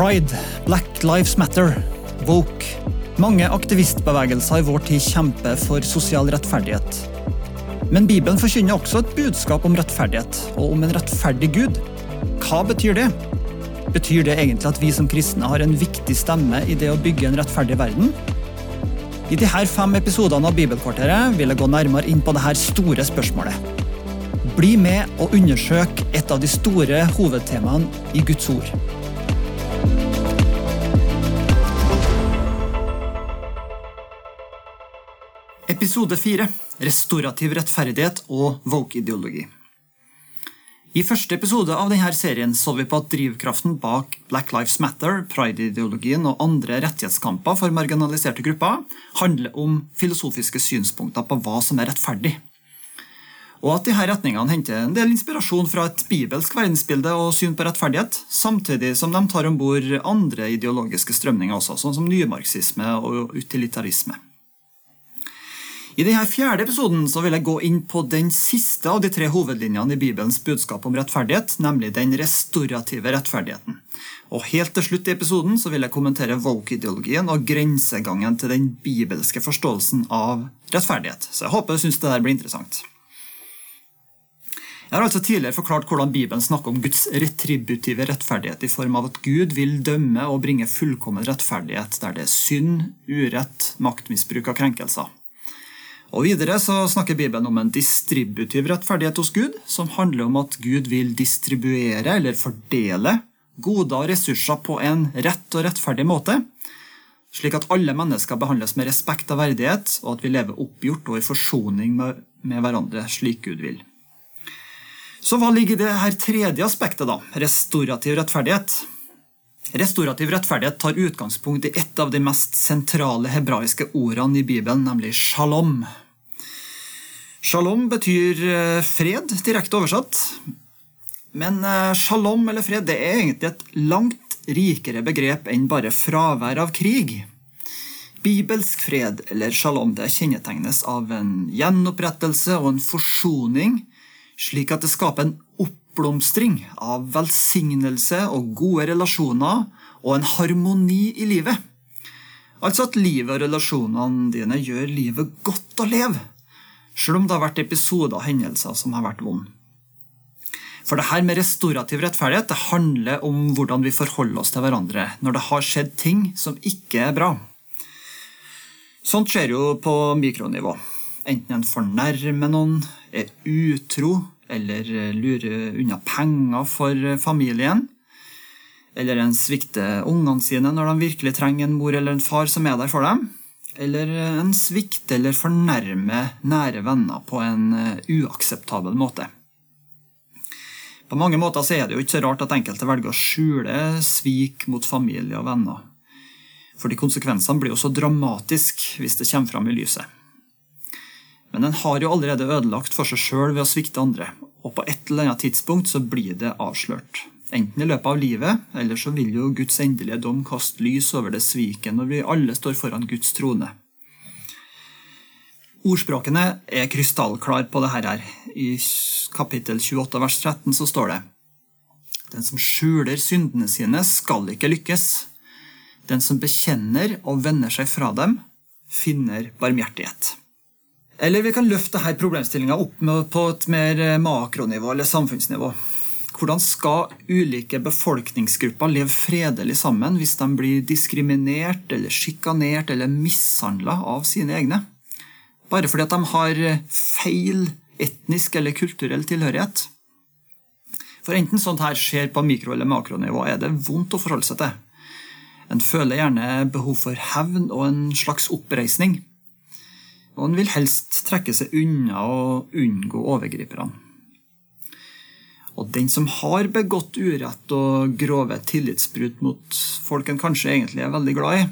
Pride, Black Lives Matter, Woke. Mange aktivistbevegelser i vår tid kjemper for sosial rettferdighet. Men Bibelen forkynner også et budskap om rettferdighet, og om en rettferdig Gud. Hva betyr det? Betyr det egentlig at vi som kristne har en viktig stemme i det å bygge en rettferdig verden? I disse fem episodene av Bibelkvarteret vil jeg gå nærmere inn på dette store spørsmålet. Bli med og undersøk et av de store hovedtemaene i Guds ord. Episode 4 Restaurativ rettferdighet og woke-ideologi. I første episode av denne serien så vi på at drivkraften bak Black Lives Matter, pride-ideologien og andre rettighetskamper for marginaliserte grupper handler om filosofiske synspunkter på hva som er rettferdig. Og at disse retningene henter en del inspirasjon fra et bibelsk verdensbilde og syn på rettferdighet, samtidig som de tar om bord andre ideologiske strømninger også, sånn som nymarxisme og utilitarisme. I denne fjerde episoden vil jeg gå inn på den siste av de tre hovedlinjene i Bibelens budskap om rettferdighet, nemlig den restaurative rettferdigheten. Og Helt til slutt i episoden vil jeg kommentere woke-ideologien og grensegangen til den bibelske forståelsen av rettferdighet. Så jeg håper du syns det der blir interessant. Jeg har altså tidligere forklart hvordan Bibelen snakker om Guds retributive rettferdighet i form av at Gud vil dømme og bringe fullkommen rettferdighet der det er synd, urett, maktmisbruk og krenkelser. Og Videre så snakker Bibelen om en distributiv rettferdighet hos Gud, som handler om at Gud vil distribuere eller fordele goder og ressurser på en rett og rettferdig måte, slik at alle mennesker behandles med respekt og verdighet, og at vi lever oppgjort og i forsoning med, med hverandre, slik Gud vil. Så hva ligger i det her tredje aspektet, da? Restaurativ rettferdighet. Restaurativ rettferdighet tar utgangspunkt i et av de mest sentrale hebraiske ordene i Bibelen, nemlig shalom. Shalom betyr eh, fred, direkte oversatt. Men eh, shalom eller fred det er egentlig et langt rikere begrep enn bare fravær av krig. Bibelsk fred, eller shalom, det kjennetegnes av en gjenopprettelse og en forsoning, slik at det skaper en oppblomstring av velsignelse og gode relasjoner og en harmoni i livet. Altså at livet og relasjonene dine gjør livet godt å leve, selv om det har vært episoder og hendelser som har vært vonde. For det her med restaurativ rettferdighet det handler om hvordan vi forholder oss til hverandre når det har skjedd ting som ikke er bra. Sånt skjer jo på mikronivå. Enten en fornærmer noen, er utro eller lurer unna penger for eh, familien. Eller en svikter ungene sine når de virkelig trenger en mor eller en far som er der for dem. Eller eh, en svikter eller fornærmer nære venner på en uakseptabel måte. På mange måter er det jo ikke så rart at enkelte velger å skjule svik mot familie og venner. Fordi konsekvensene blir jo så dramatiske hvis det kommer fram i lyset. Men den har jo allerede ødelagt for seg sjøl ved å svikte andre, og på et eller annet tidspunkt så blir det avslørt. Enten i løpet av livet, eller så vil jo Guds endelige dom kaste lys over det sviket når vi alle står foran Guds trone. Ordspråkene er krystallklar på dette. her. I kapittel 28 vers 13 så står det Den som skjuler syndene sine, skal ikke lykkes. Den som bekjenner og vender seg fra dem, finner barmhjertighet. Eller vi kan løfte her problemstillinga opp på et mer eh, makronivå eller samfunnsnivå. Hvordan skal ulike befolkningsgrupper leve fredelig sammen hvis de blir diskriminert eller sjikanert eller mishandla av sine egne? Bare fordi de har feil etnisk eller kulturell tilhørighet? For enten sånt her skjer på mikro- eller makronivå, er det vondt å forholde seg til. En føler gjerne behov for hevn og en slags oppreisning og han vil helst trekke seg unna og unngå overgriperne. Og den som har begått urett og grove tillitsbrudd mot folk en kanskje egentlig er veldig glad i,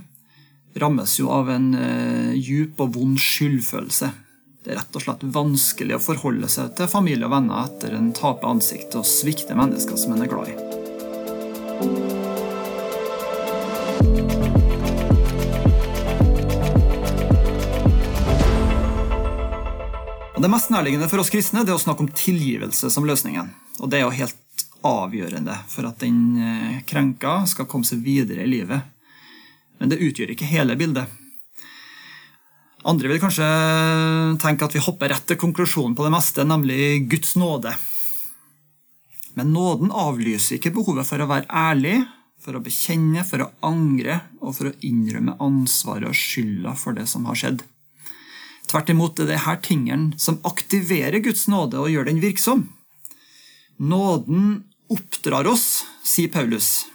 rammes jo av en uh, djup og vond skyldfølelse. Det er rett og slett vanskelig å forholde seg til familie og venner etter en taper ansikt og svikter mennesker som en er glad i. Det mest nærliggende for oss kristne det er å snakke om tilgivelse som løsningen. Og Det er jo helt avgjørende for at den eh, krenka skal komme seg videre i livet. Men det utgjør ikke hele bildet. Andre vil kanskje tenke at vi hopper rett til konklusjonen på det meste, nemlig Guds nåde. Men nåden avlyser ikke behovet for å være ærlig, for å bekjenne, for å angre og for å innrømme ansvaret og skylda for det som har skjedd. Tvert imot er det her tingene som aktiverer Guds nåde og gjør den virksom. Nåden oppdrar oss, sier Paulus.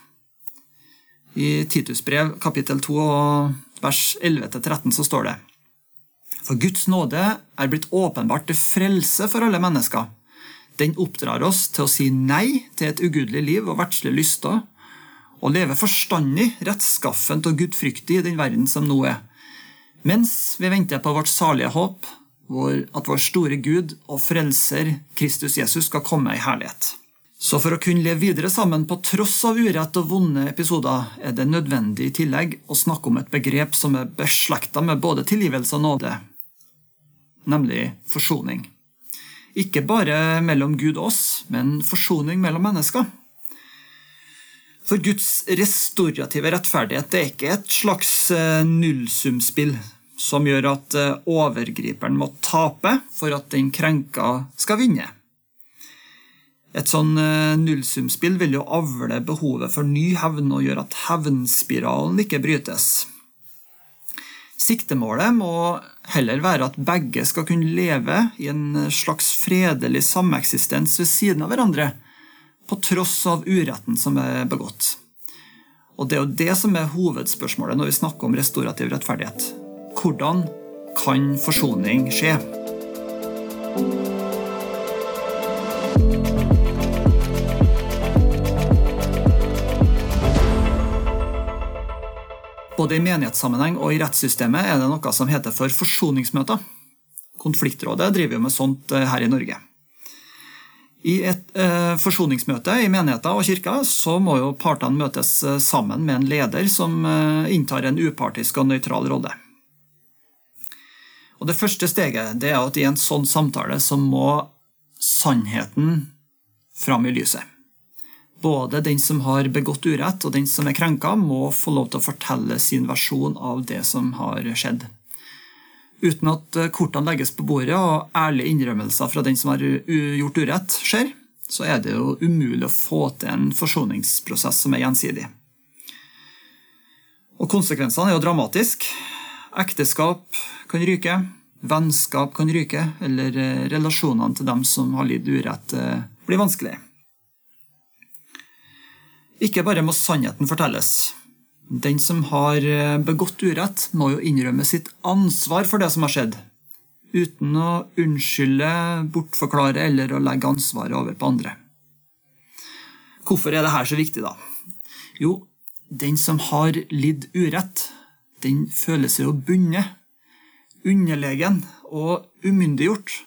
I Titus brev kapittel 2 vers 11-13 så står det For Guds nåde er blitt åpenbart til frelse for alle mennesker. Den oppdrar oss til å si nei til et ugudelig liv og verdslige lyster, og leve forstandig, rettskaffent og gudfryktig i den verden som nå er, mens vi venter på vårt salige håp, at vår store Gud og frelser Kristus Jesus skal komme i herlighet. Så for å kunne leve videre sammen på tross av urett og vonde episoder, er det nødvendig i tillegg å snakke om et begrep som er beslekta med både tilgivelse og nåde, nemlig forsoning. Ikke bare mellom Gud og oss, men forsoning mellom mennesker. For Guds restaurative rettferdighet er ikke et slags eh, nullsumspill som gjør at eh, overgriperen må tape for at den krenka skal vinne. Et sånn eh, nullsumspill vil jo avle behovet for ny hevn og gjøre at hevnspiralen ikke brytes. Siktemålet må heller være at begge skal kunne leve i en slags fredelig sameksistens ved siden av hverandre, på tross av uretten som er begått. Og Det er jo det som er hovedspørsmålet når vi snakker om restaurativ rettferdighet. Hvordan kan forsoning skje? Både i menighetssammenheng og i rettssystemet er det noe som heter for forsoningsmøter. Konfliktrådet driver jo med sånt eh, her i Norge. I et eh, forsoningsmøte i menigheter og kirker så må jo partene møtes eh, sammen med en leder som inntar en upartisk og nøytral rolle. Og Det første steget det er at i en sånn samtale så må sannheten fram i lyset. Både den som har begått urett og den som er krenka, må få lov til å fortelle sin versjon av det som har skjedd. Uten at kortene legges på bordet og ærlige innrømmelser fra den som har gjort urett, skjer, så er det jo umulig å få til en forsoningsprosess som er gjensidig. Og Konsekvensene er jo dramatiske. Ekteskap kan ryke, vennskap kan ryke, eller relasjonene til dem som har lidd urett, eh, blir vanskelig. Ikke bare må sannheten fortelles. Den som har eh, begått urett, må jo innrømme sitt ansvar for det som har skjedd, uten å unnskylde, bortforklare eller å legge ansvaret over på andre. Hvorfor er dette så viktig, da? Jo, den som har lidd urett, den føler seg jo bundet, underlegen og umyndiggjort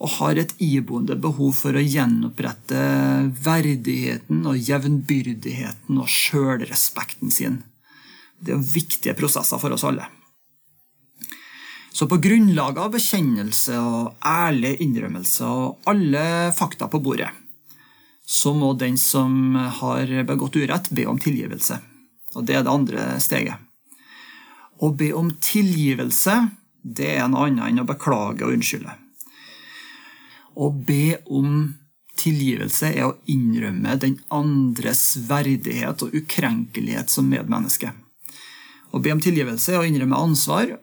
og har et iboende behov for å gjenopprette verdigheten og jevnbyrdigheten og sjølrespekten sin. Det er viktige prosesser for oss alle. Så på grunnlag av bekjennelse og ærlig innrømmelse og alle fakta på bordet, så må den som har begått urett, be om tilgivelse. Og Det er det andre steget. Å be om tilgivelse det er noe annet enn å beklage og unnskylde. Å be om tilgivelse er å innrømme den andres verdighet og ukrenkelighet som medmenneske. Å be om tilgivelse er å innrømme ansvar.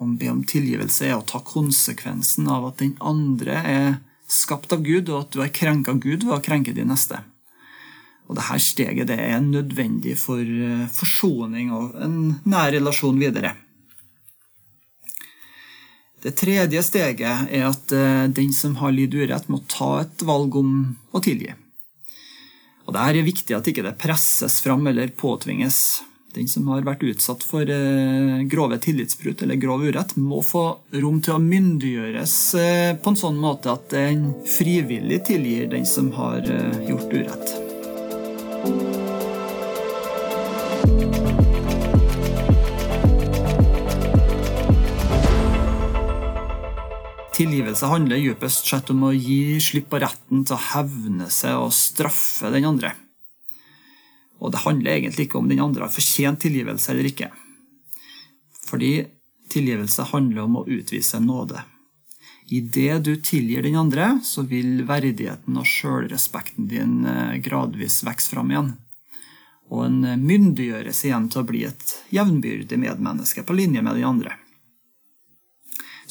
Å be om tilgivelse er å ta konsekvensen av at den andre er skapt av Gud, og at du har krenka Gud ved å krenke de neste. Og Dette steget det er nødvendig for eh, forsoning og en nær relasjon videre. Det tredje steget er at eh, den som har lidd urett, må ta et valg om å tilgi. Og Det er viktig at ikke det presses fram eller påtvinges. Den som har vært utsatt for eh, grove tillitsbrudd eller grov urett, må få rom til å myndiggjøres på en sånn måte at den frivillig tilgir den som har gjort urett. Tilgivelse handler dypest sett om å gi slipp på retten til å hevne seg og straffe den andre. Og det handler egentlig ikke om den andre har fortjent tilgivelse eller ikke. Fordi tilgivelse handler om å utvise nåde. I det du tilgir den andre, så vil verdigheten og sjølrespekten din eh, gradvis vokse fram igjen. Og en myndiggjøres igjen til å bli et jevnbyrdig medmenneske på linje med de andre.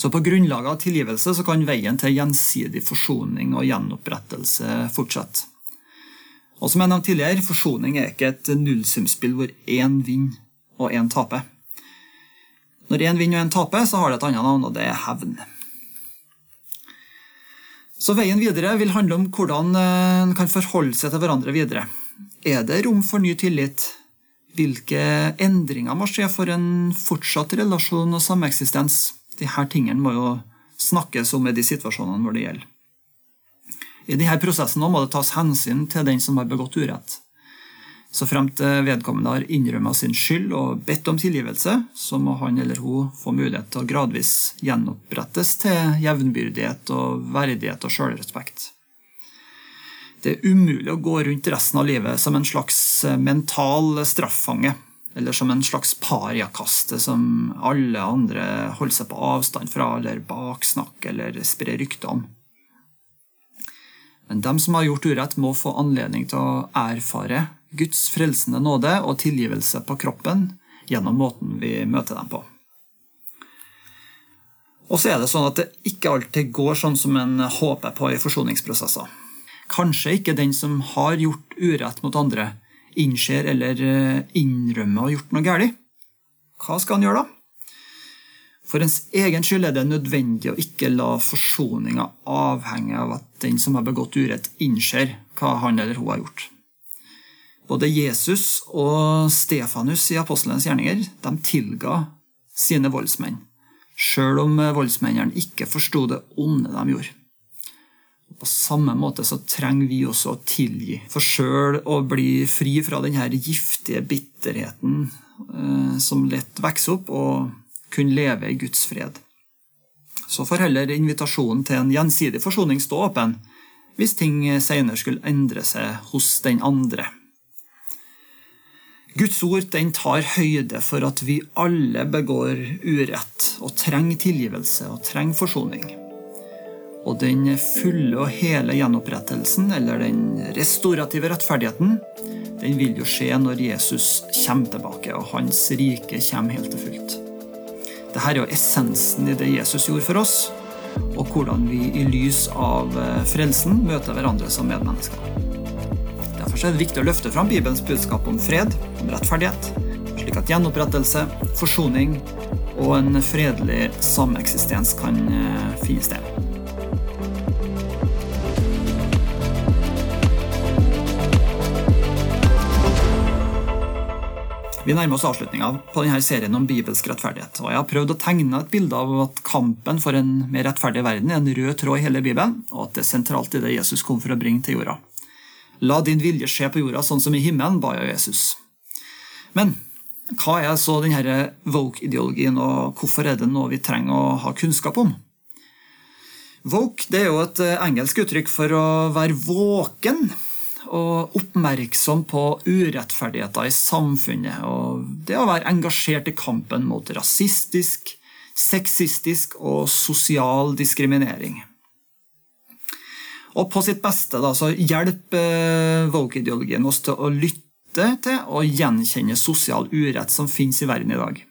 Så på grunnlag av tilgivelse så kan veien til gjensidig forsoning og gjenopprettelse fortsette. Og som jeg nevnte tidligere, Forsoning er ikke et nullsumspill hvor én vinner og én taper. Når én vinner og én taper, så har det et annet navn, og det er hevn. Så Veien videre vil handle om hvordan eh, en kan forholde seg til hverandre videre. Er det rom for ny tillit? Hvilke endringer må skje for en fortsatt relasjon og sameksistens? De her tingene må jo snakkes om i de situasjonene hvor det gjelder. I disse prosessene må det tas hensyn til den som har begått urett. Så fremt vedkommende har innrømmet sin skyld og bedt om tilgivelse, så må han eller hun få mulighet til å gradvis gjenopprettes til jevnbyrdighet og verdighet og sjølrespekt. Det er umulig å gå rundt resten av livet som en slags mental straffange eller som en slags pariakaste som alle andre holder seg på avstand fra eller baksnakker eller sprer rykter om. Men dem som har gjort urett, må få anledning til å erfare Guds frelsende nåde og tilgivelse på kroppen gjennom måten vi møter dem på. Og så er det sånn at det ikke alltid går sånn som en håper på i forsoningsprosesser. Kanskje ikke den som har gjort urett mot andre, innser eller eh, innrømmer å ha gjort noe galt, hva skal han gjøre da? For ens egen skyld er det nødvendig å ikke la forsoninga avhenge av at den som har begått urett, innser hva han eller hun har gjort. Både Jesus og Stefanus i apostelens gjerninger de tilga sine voldsmenn, sjøl om voldsmennene ikke forsto det onde de gjorde. På samme måte så trenger vi også å tilgi, for sjøl å bli fri fra denne giftige bitterheten eh, som lett vokser opp, og kunne leve i Guds fred. Så får heller invitasjonen til en gjensidig forsoning stå åpen, hvis ting senere skulle endre seg hos den andre. Guds ord den tar høyde for at vi alle begår urett og trenger tilgivelse og trenger forsoning. Og den fulle og hele gjenopprettelsen, eller den restaurative rettferdigheten, den vil jo skje når Jesus kommer tilbake og hans rike kommer helt og fullt. Dette er jo essensen i det Jesus gjorde for oss, og hvordan vi i lys av eh, frelsen møter hverandre som medmennesker. Derfor er det viktig å løfte fram Bibelens budskap om fred, om rettferdighet, slik at gjenopprettelse, forsoning og en fredelig sameksistens kan eh, finne sted. Vi nærmer oss avslutninga på denne serien om bibelsk rettferdighet. og Jeg har prøvd å tegne et bilde av at kampen for en mer rettferdig verden er en rød tråd i hele Bibelen, og at det er sentralt i det Jesus kom for å bringe til jorda. La din vilje skje på jorda sånn som i himmelen, ba jeg Jesus. Men hva er så denne woke-ideologien, og hvorfor er det noe vi trenger å ha kunnskap om? Woke er jo et engelsk uttrykk for å være våken og oppmerksom på urettferdigheter i samfunnet. Og det å være engasjert i kampen mot rasistisk, sexistisk og sosial diskriminering. Og på sitt beste da, så hjelper woke-ideologien oss til å lytte til og gjenkjenne sosial urett som finnes i verden i dag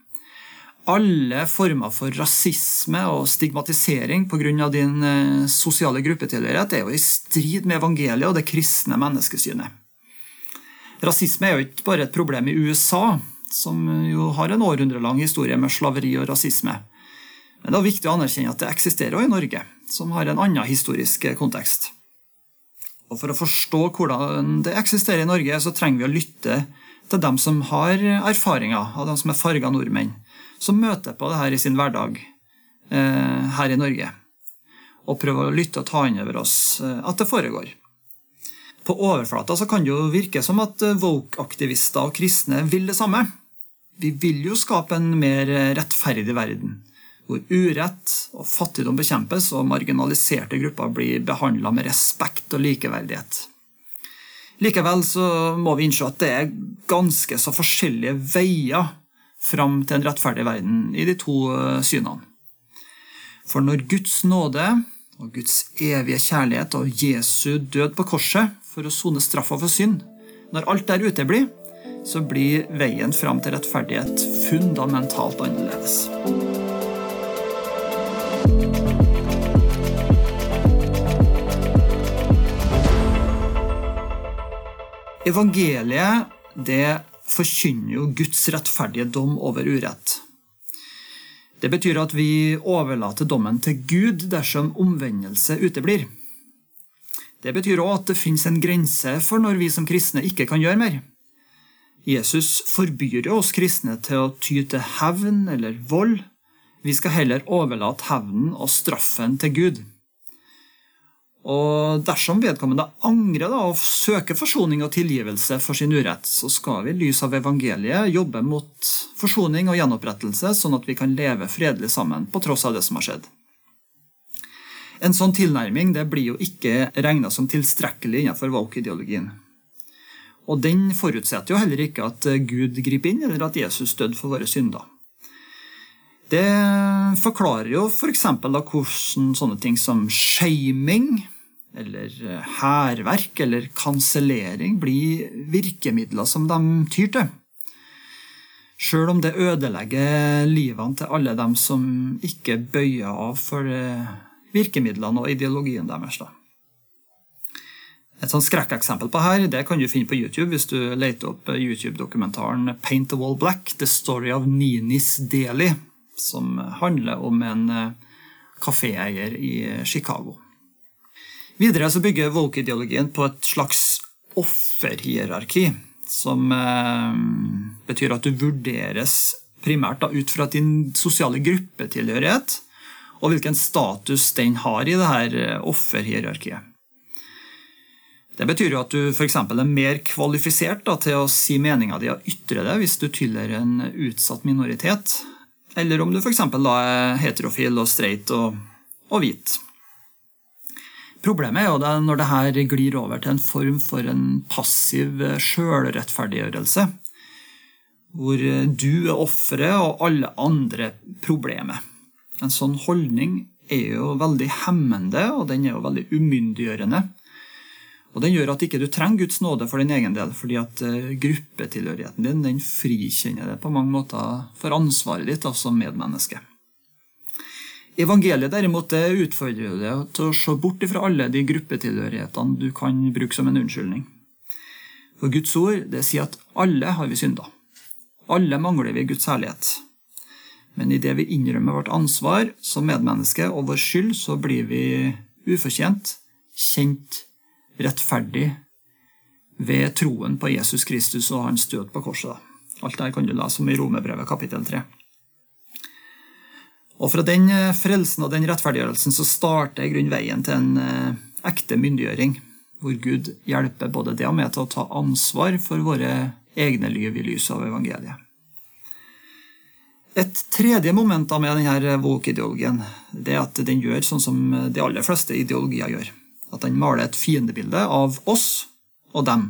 alle former for rasisme og stigmatisering pga. din eh, sosiale gruppetilhørighet er jo i strid med evangeliet og det kristne menneskesynet. Rasisme er jo ikke bare et problem i USA, som jo har en århundrelang historie med slaveri og rasisme. Men det er viktig å anerkjenne at det eksisterer også i Norge, som har en annen historisk kontekst. Og For å forstå hvordan det eksisterer i Norge, så trenger vi å lytte til dem som har erfaringer, av dem som er farga nordmenn som møter på det her i sin hverdag eh, her i Norge. Og prøver å lytte og ta inn over oss eh, at det foregår. På overflata så kan det jo virke som at eh, woke-aktivister og kristne vil det samme. Vi vil jo skape en mer rettferdig verden, hvor urett og fattigdom bekjempes og marginaliserte grupper blir behandla med respekt og likeverdighet. Likevel så må vi innse at det er ganske så forskjellige veier fram til en rettferdig verden i de to eh, synene. For når Guds nåde og Guds evige kjærlighet og Jesu død på korset for å sone straffa for synd, når alt der uteblir, så blir veien fram til rettferdighet fundamentalt annerledes. Evangeliet det forkynner jo Guds rettferdige dom over urett. Det betyr at vi overlater dommen til Gud dersom omvendelse uteblir. Det betyr òg at det finnes en grense for når vi som kristne ikke kan gjøre mer. Jesus forbyr oss kristne til å ty til hevn eller vold. Vi skal heller overlate hevnen og straffen til Gud. Og dersom vedkommende angrer da, og søker forsoning og tilgivelse for sin urett, så skal vi i lys av evangeliet jobbe mot forsoning og gjenopprettelse, sånn at vi kan leve fredelig sammen på tross av det som har skjedd. En sånn tilnærming blir jo ikke regna som tilstrekkelig innenfor woke-ideologien. Og den forutsetter jo heller ikke at Gud griper inn, eller at Jesus døde for våre synder. Det forklarer jo f.eks. hvordan sånne ting som shaming, eller eh, hærverk eller kansellering blir virkemidler som de tyr til. Sjøl om det ødelegger livene til alle dem som ikke bøyer av for eh, virkemidlene og ideologien deres. Da. Et sånt skrekkeksempel på her det kan du finne på YouTube hvis du leter opp YouTube-dokumentaren 'Paint the Wall Black The Story of Ninis Deli', som handler om en eh, kaféeier i Chicago. Videre så bygger woke-ideologien på et slags offerhierarki, som eh, betyr at du vurderes primært ut fra din sosiale gruppetilhørighet og hvilken status den har i dette her offerhierarkiet. Det betyr jo at du f.eks. er mer kvalifisert da, til å si meninga di og ytre det hvis du tilhører en utsatt minoritet, eller om du f.eks. er heterofil og streit og, og hvit. Problemet er jo det når det her glir over til en form for en passiv sjølrettferdiggjørelse. Hvor du er offeret og alle andre problemet. En sånn holdning er jo veldig hemmende, og den er jo veldig umyndiggjørende. Og Den gjør at ikke du trenger Guds nåde for din egen del, fordi at eh, gruppetilhørigheten din den frikjenner deg på mange måter for ansvaret ditt som medmenneske. Evangeliet derimot det utfordrer deg til å se bort fra alle de gruppetilhørighetene du kan bruke som en unnskyldning. For Guds ord det sier at alle har vi synda. Alle mangler vi Guds herlighet. Men idet vi innrømmer vårt ansvar som medmenneske og vår skyld, så blir vi ufortjent, kjent, rettferdig ved troen på Jesus Kristus og hans død på korset. Alt dette kan du lese om i Romerbrevet kapittel 3. Og fra den eh, frelsen og den rettferdiggjørelsen så starter i veien til en eh, ekte myndiggjøring, hvor Gud hjelper både det og meg til å ta ansvar for våre egne liv i lys av evangeliet. Et tredje moment med denne woke-ideologien er at den gjør sånn som de aller fleste ideologier gjør. At den maler et fiendebilde av oss og dem.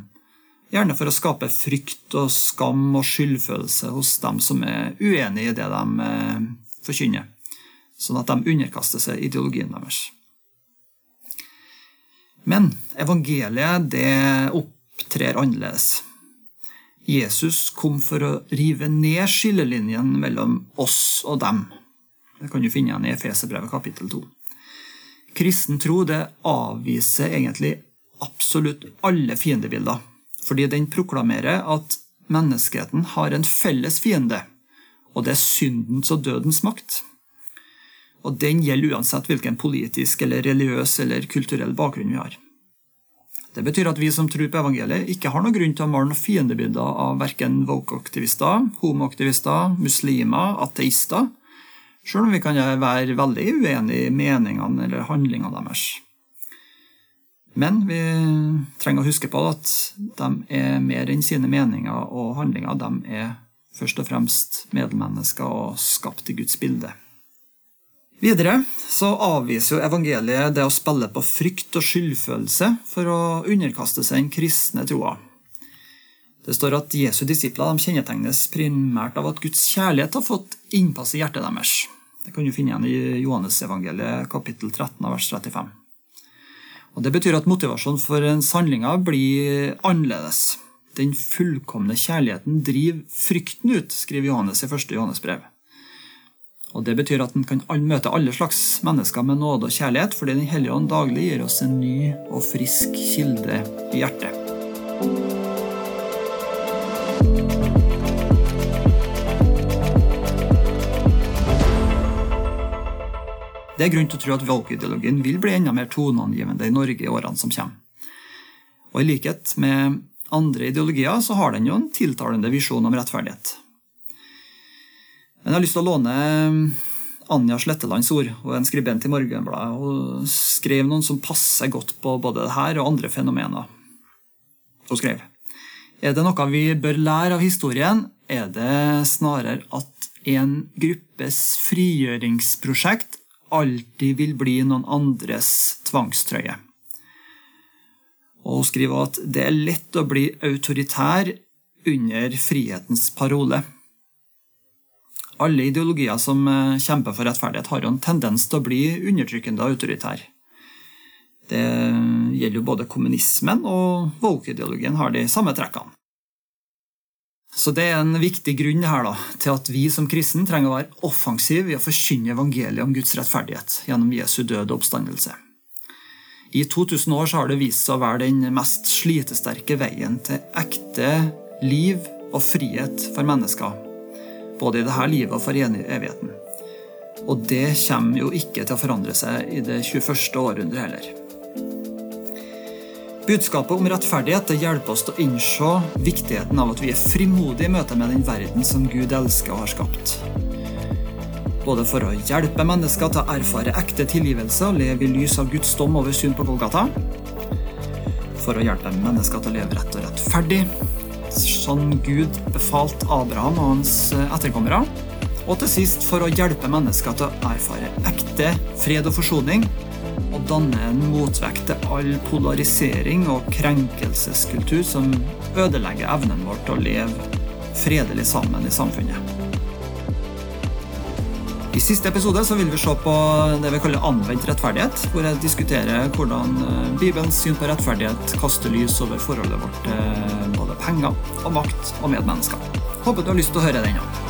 Gjerne for å skape frykt og skam og skyldfølelse hos dem som er uenig i det de eh, forkynner sånn at de underkaster seg ideologien deres. Men evangeliet det opptrer annerledes. Jesus kom for å rive ned skillelinjen mellom oss og dem. Det kan du finne igjen i Efeserbrevet kapittel 2. Kristen tro avviser egentlig absolutt alle fiendebilder, fordi den proklamerer at menneskeheten har en felles fiende, og det er syndens og dødens makt. Og den gjelder uansett hvilken politisk eller religiøs eller kulturell bakgrunn vi har. Det betyr at vi som tror på evangeliet, ikke har noen grunn til å male fiendebilder av verken woke-aktivister, homoaktivister, muslimer, ateister, sjøl om vi kan være veldig uenige i meningene eller handlingene deres. Men vi trenger å huske på at de er mer enn sine meninger og handlinger. De er først og fremst medmennesker og skapt i Guds bilde. Videre så avviser jo evangeliet det å spille på frykt og skyldfølelse for å underkaste seg den kristne troa. Det står at Jesu disipler kjennetegnes primært av at Guds kjærlighet har fått innpass i hjertet deres. Det kan du finne igjen i Johannesevangeliet kapittel 13 vers 35. Og Det betyr at motivasjonen for ens handlinger blir annerledes. Den fullkomne kjærligheten driver frykten ut, skriver Johannes i første Johannes brev. Og Det betyr at en kan møte alle slags mennesker med nåde og kjærlighet, fordi Den hellige ånd daglig gir oss en ny og frisk kilde i hjertet. Det er grunn til å tro at valgideologien vil bli enda mer toneangivende i Norge i årene som kommer. Og I likhet med andre ideologier så har den jo en tiltalende visjon om rettferdighet. Men jeg har lyst til å låne Anja Slettelands ord, og en skribent i Morgenbladet. Hun skrev noen som passer godt på både dette og andre fenomener. Hun skrev Er det noe vi bør lære av historien, er det snarere at en gruppes frigjøringsprosjekt alltid vil bli noen andres tvangstrøye. Og hun skriver at det er lett å bli autoritær under frihetens parole. Alle ideologier som eh, kjemper for rettferdighet, har jo en tendens til å bli undertrykkende og autoritær. Det gjelder jo både kommunismen og woke-ideologien har de samme trekkene. Så Det er en viktig grunn her da, til at vi som kristne trenger å være offensive i å forkynne evangeliet om Guds rettferdighet gjennom Jesu død og oppstandelse. I 2000 år har det vist seg å være den mest slitesterke veien til ekte liv og frihet for mennesker, både i dette livet og for evigheten. Og det kommer jo ikke til å forandre seg i det 21. århundret heller. Budskapet om rettferdighet hjelper oss til å innse viktigheten av at vi er frimodige i møte med den verden som Gud elsker og har skapt. Både for å hjelpe mennesker til å erfare ekte tilgivelse og leve i lys av Guds dom over synd på Golgata. For å hjelpe mennesker til å leve rett og rettferdig, sånn Gud befalte Abraham og hans etterkommere. Og til sist for å hjelpe mennesker til å erfare ekte fred og forsoning og danne en motvekt til all polarisering og krenkelseskultur som ødelegger evnen vår til å leve fredelig sammen i samfunnet. I siste episode vil vi se på det vi kaller anvendt rettferdighet, hvor jeg diskuterer hvordan eh, Bibelens syn på rettferdighet kaster lys over forholdet vårt til både penger og makt og medmennesker. Håper du har lyst til å høre den. Ja.